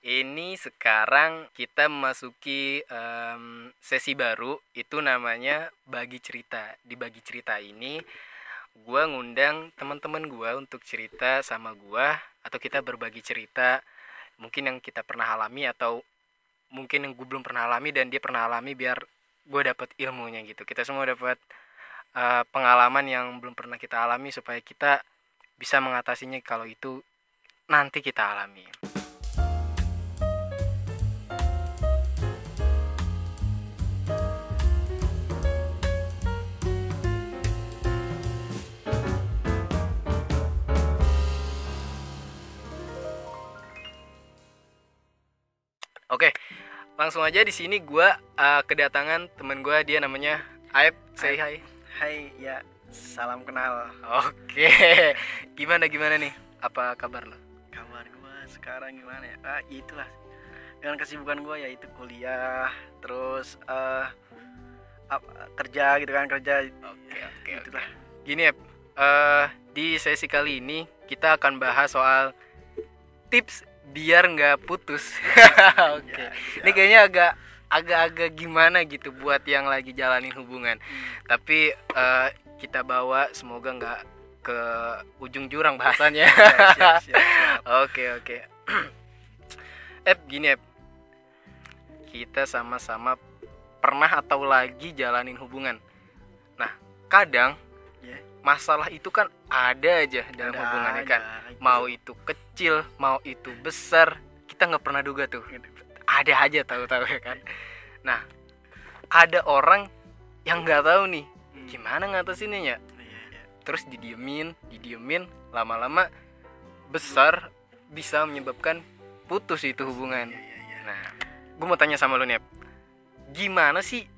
Ini sekarang kita memasuki em, sesi baru itu namanya bagi cerita. Di bagi cerita ini gua ngundang teman-teman gua untuk cerita sama gua atau kita berbagi cerita mungkin yang kita pernah alami atau mungkin yang gue belum pernah alami dan dia pernah alami biar gue dapat ilmunya gitu. Kita semua dapat eh, pengalaman yang belum pernah kita alami supaya kita bisa mengatasinya kalau itu nanti kita alami. Langsung aja di sini gua eh, kedatangan temen gua dia namanya Aib. Say hi. Hai, ya salam kenal. Oke, gimana gimana nih? Apa kabar lo? Kabar gua sekarang gimana ya? Ah, ya itulah. Dengan kesibukan gua yaitu kuliah, terus eh ap- kerja gitu kan kerja. Oke, oke, Itulah. Gini ya, eh, di sesi kali ini kita akan bahas soal tips biar nggak putus. Oke, Ya, ini kayaknya agak agak-agak gimana gitu buat yang lagi jalanin hubungan. Tapi eh, kita bawa semoga nggak ke ujung jurang bahasannya. Ya. Oke oke. Ep gini Ep. Kita sama-sama pernah atau lagi jalanin hubungan. Nah kadang Ya, masalah itu kan ada aja dalam ada hubungan ya aja kan. gitu. Mau itu kecil, mau itu besar, kita nggak pernah duga tuh. Ada aja tahu-tahu ya kan. Nah ada orang yang nggak tahu nih Hmm. gimana ngatasinnya ya. Terus didiemin, didiemin, lama-lama besar bisa menyebabkan putus itu hubungan. Iya, iya. Nah, gue mau tanya sama lu nih, gimana sih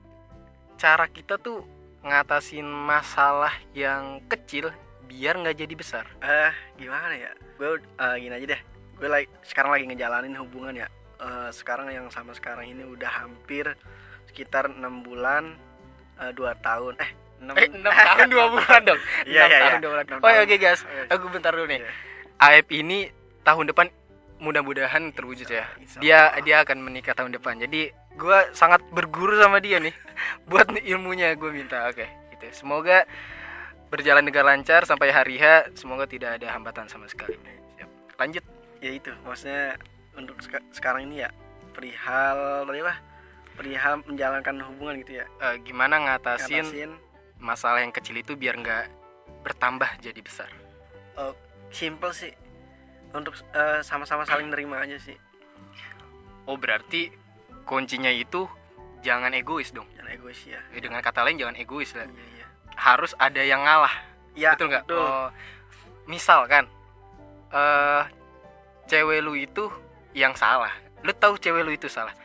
cara kita tuh ngatasin masalah yang kecil biar nggak jadi besar? Eh, gimana ya? Gue eh, gini aja deh. Gue lagi sekarang lagi ngejalanin hubungan ya. Eh, sekarang yang sama sekarang ini udah hampir sekitar enam bulan eh, dua tahun. Eh, enam Eh, 6 tahun 2 bulan dong. Iya, 6 iya, tahun iya. 2 bulan. Enam Oh, oke guys. Oke. Aku bentar dulu nih. Iya. Aep ini tahun depan mudah-mudahan terwujud ya. Dia dia akan menikah tahun depan. Jadi gua sangat berguru sama dia nih. Buat ilmunya gue minta. Oke, gitu. Semoga berjalan dengan lancar sampai hari H. Semoga tidak ada hambatan sama sekali. Siap. Lanjut. ya itu maksudnya untuk seka- sekarang ini ya perihal tadi apa perihal menjalankan hubungan gitu ya Eh, gimana ngatasin ngatasin masalah yang kecil itu biar nggak bertambah jadi besar? oh, simple sih untuk eh, sama-sama saling nerima aja sih Oh, berarti kuncinya itu jangan egois dong. Egois ya Ya, Dengan kata lain jangan egois lah. iya iya Harus ada yang ngalah. ya betul nggak? Oh, misal kan, eh cewek lu itu yang salah. Lu tahu cewek lu itu salah.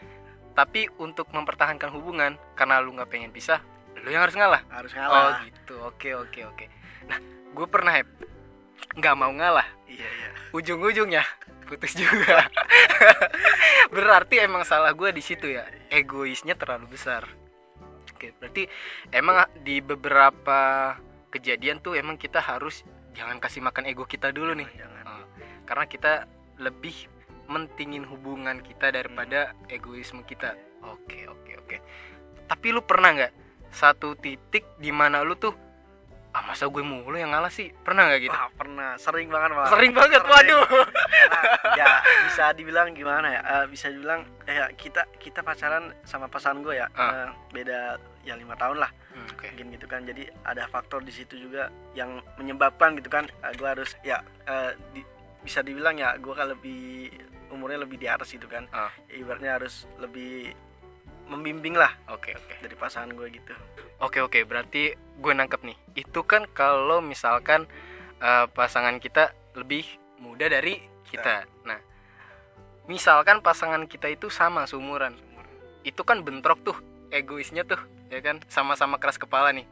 Tapi untuk mempertahankan hubungan karena lu nggak pengen pisah, lu yang harus ngalah. harus Oh ngalah gitu. Oke oke oke. Nah, gue pernah nggak mau ngalah. iya iya Ujung-ujungnya putus juga. berarti emang salah gue di situ ya. Egoisnya terlalu besar. Oke, berarti emang di beberapa kejadian tuh emang kita harus jangan kasih makan ego kita dulu nih. jangan Oh, karena kita lebih mentingin hubungan kita daripada egoisme kita. Oke, oke, oke. Tapi lu pernah nggak satu titik di mana lu tuh ah masa gue mulu yang ngalah sih? Pernah nggak gitu? Wah, pernah sering banget malah Sering banget, Sering. waduh. Nah, ya bisa dibilang gimana ya Eh, bisa dibilang eh, kita kita pacaran sama pasangan gue ya Ah. eh, beda ya lima tahun lah Hmm, Oke. mungkin gitu kan jadi ada faktor di situ juga yang menyebabkan gitu kan gue harus ya eh, di- bisa dibilang ya gue kan lebih umurnya lebih di atas gitu kan. Ya, ibaratnya harus lebih membimbing lah Oke, oke. dari pasangan gue gitu Oke oke berarti gue nangkep nih itu kan kalau misalkan eh, pasangan kita lebih muda dari kita. Nah misalkan pasangan kita itu sama seumuran, itu kan bentrok tuh egoisnya tuh ya kan sama-sama keras kepala nih.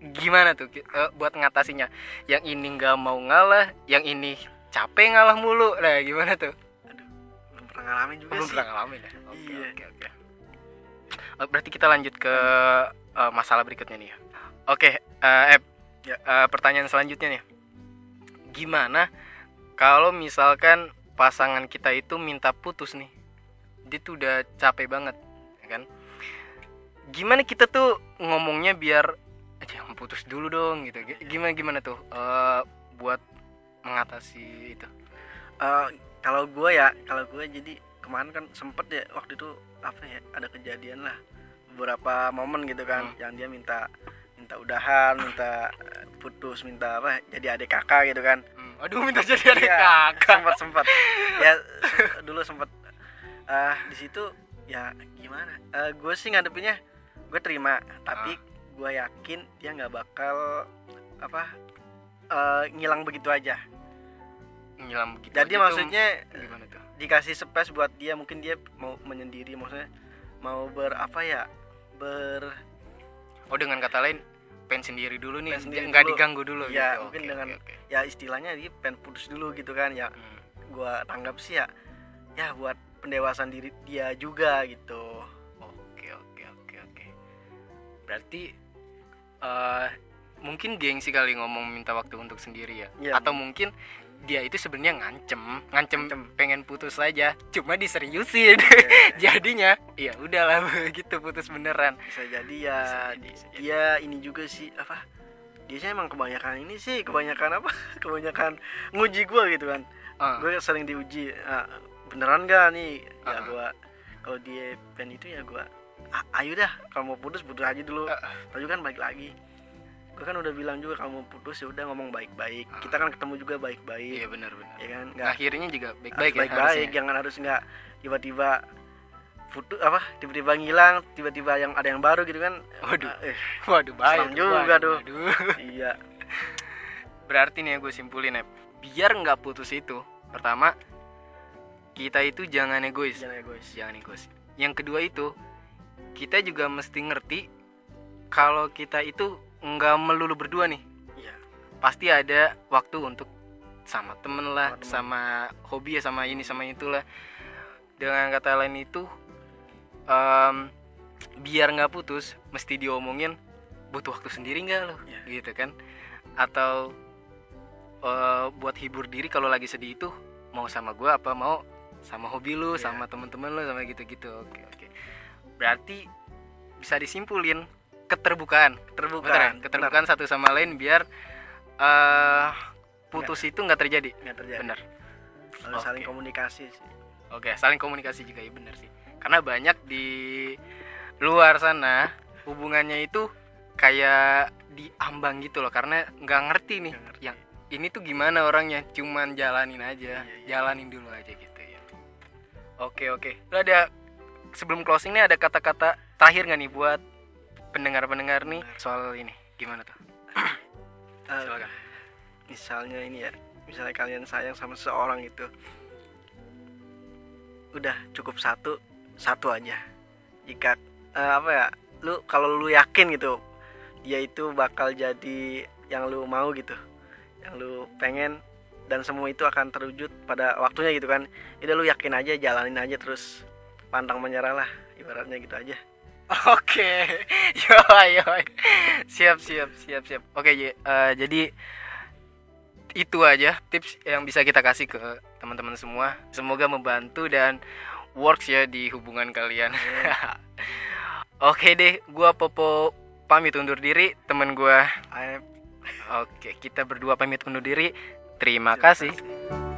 Gimana tuh eh, buat ngatasinya? Yang ini nggak mau ngalah, yang ini capek ngalah mulu. Nah gimana tuh? belum pernah ngalamin juga Belum sih pernah ngalamin ya? Oke Iya. oke oke. Oh, Berarti kita lanjut ke eh, masalah berikutnya nih. Oke, eh Ep, Ya. eh, pertanyaan selanjutnya nih. Gimana kalau misalkan pasangan kita itu minta putus nih dia tuh udah capek banget ya kan gimana kita tuh ngomongnya biar jangan putus dulu dong gitu gimana gimana tuh eh, buat mengatasi itu Eh, kalau gue ya kalau gue jadi kemarin kan sempet ya waktu itu apa ya ada kejadian lah beberapa momen gitu kan Hmm. yang dia minta minta udahan minta eh, putus minta apa jadi adik kakak gitu kan. Hmm, aduh minta jadi adik Iya, kakak. sempat sempat ya se- dulu sempat eh di situ ya gimana? Eh gue sih ngadepinnya gue terima tapi Ah. gue yakin dia nggak bakal apa eh, ngilang begitu aja. Ngilang begitu jadi aja tuh maksudnya gimana tuh? dikasih space buat dia mungkin dia mau menyendiri maksudnya mau ber apa ya ber oh dengan kata lain pengen sendiri dulu nih sendiri nggak dulu. diganggu dulu Iya, gitu mungkin Oke, dengan oke, oke. ya istilahnya dia pengen putus dulu gitu kan ya Hmm. gua tanggap sih ya ya buat pendewasaan diri dia juga gitu Oke oke oke oke. Berarti eh mungkin gengsi kali ngomong minta waktu untuk sendiri ya. Iya. Atau mungkin dia itu sebenarnya ngancem, ngancem Ngancem. pengen putus saja, cuma diseriusin. Jadinya ya udahlah begitu putus beneran. bisa jadi ya Bisa jadi, bisa jadi. dia ini juga sih apa dia sih emang kebanyakan ini sih kebanyakan apa kebanyakan nguji gua gitu kan Ah, gue sering diuji ah, beneran gak nih ya Ah. gua kalau dia pengen itu ya gua "Ah, ayo dah kalau mau putus putus aja dulu Ah. tapi kan balik lagi gue kan udah bilang juga kalau mau putus ya udah ngomong baik-baik Ah. kita kan ketemu juga baik-baik Iya benar benar. ya kan nggak Akhirnya juga baik-baik ya baik-baik jangan harus nggak tiba-tiba putus apa tiba-tiba ngilang tiba-tiba yang ada yang baru gitu kan Waduh. Eh, Waduh tuh, juga waduh, tuh. waduh. iya Berarti nih ya gue simpulin ya, biar nggak putus itu, pertama kita itu jangan egois. jangan egois jangan egois yang kedua itu kita juga mesti ngerti kalau kita itu nggak melulu berdua nih. Iya. Pasti ada waktu untuk sama temen lah Sama hobi ya sama ini sama itulah. Dengan kata lain itu em, biar nggak putus mesti diomongin butuh waktu sendiri nggak lo? Iya. gitu kan. Atau eh, buat hibur diri kalau lagi sedih itu mau sama gua apa mau sama hobi lu Iya. sama temen-temen lu sama gitu-gitu. Oke oke. Berarti bisa disimpulin keterbukaan. Terbuka Betul ya? keterbukaan satu sama lain biar eh putus itu nggak terjadi. Nggak terjadi. Benar. Harus saling Oke. komunikasi sih. Oke saling komunikasi juga ya benar sih. Karena banyak di luar sana hubungannya itu kayak diambang gitu loh karena nggak ngerti nih ngerti. yang ini tuh gimana orangnya cuman jalanin aja Iya, iya. jalanin dulu aja gitu ya oke oke. Lu ada sebelum closing nih ada kata-kata terakhir nggak nih buat pendengar-pendengar nih soal ini gimana tuh? Silakan. misalnya ini ya misalnya kalian sayang sama seseorang itu udah cukup satu satu aja. Jika eh, apa ya lu kalau lu yakin gitu dia itu bakal jadi yang lu mau gitu. Yang lu pengen dan semua itu akan terwujud pada waktunya gitu kan. Udah lu yakin aja jalanin aja terus pantang menyerah lah ibaratnya gitu aja Oke, yo yo, siap siap siap siap. Oke. Eh, jadi itu aja tips yang bisa kita kasih ke teman-teman semua. Semoga membantu dan works ya di hubungan kalian. Oke deh, gua Popo pamit undur diri, teman gua. Oke, kita berdua pamit undur diri. Terima terima kasih. kasih.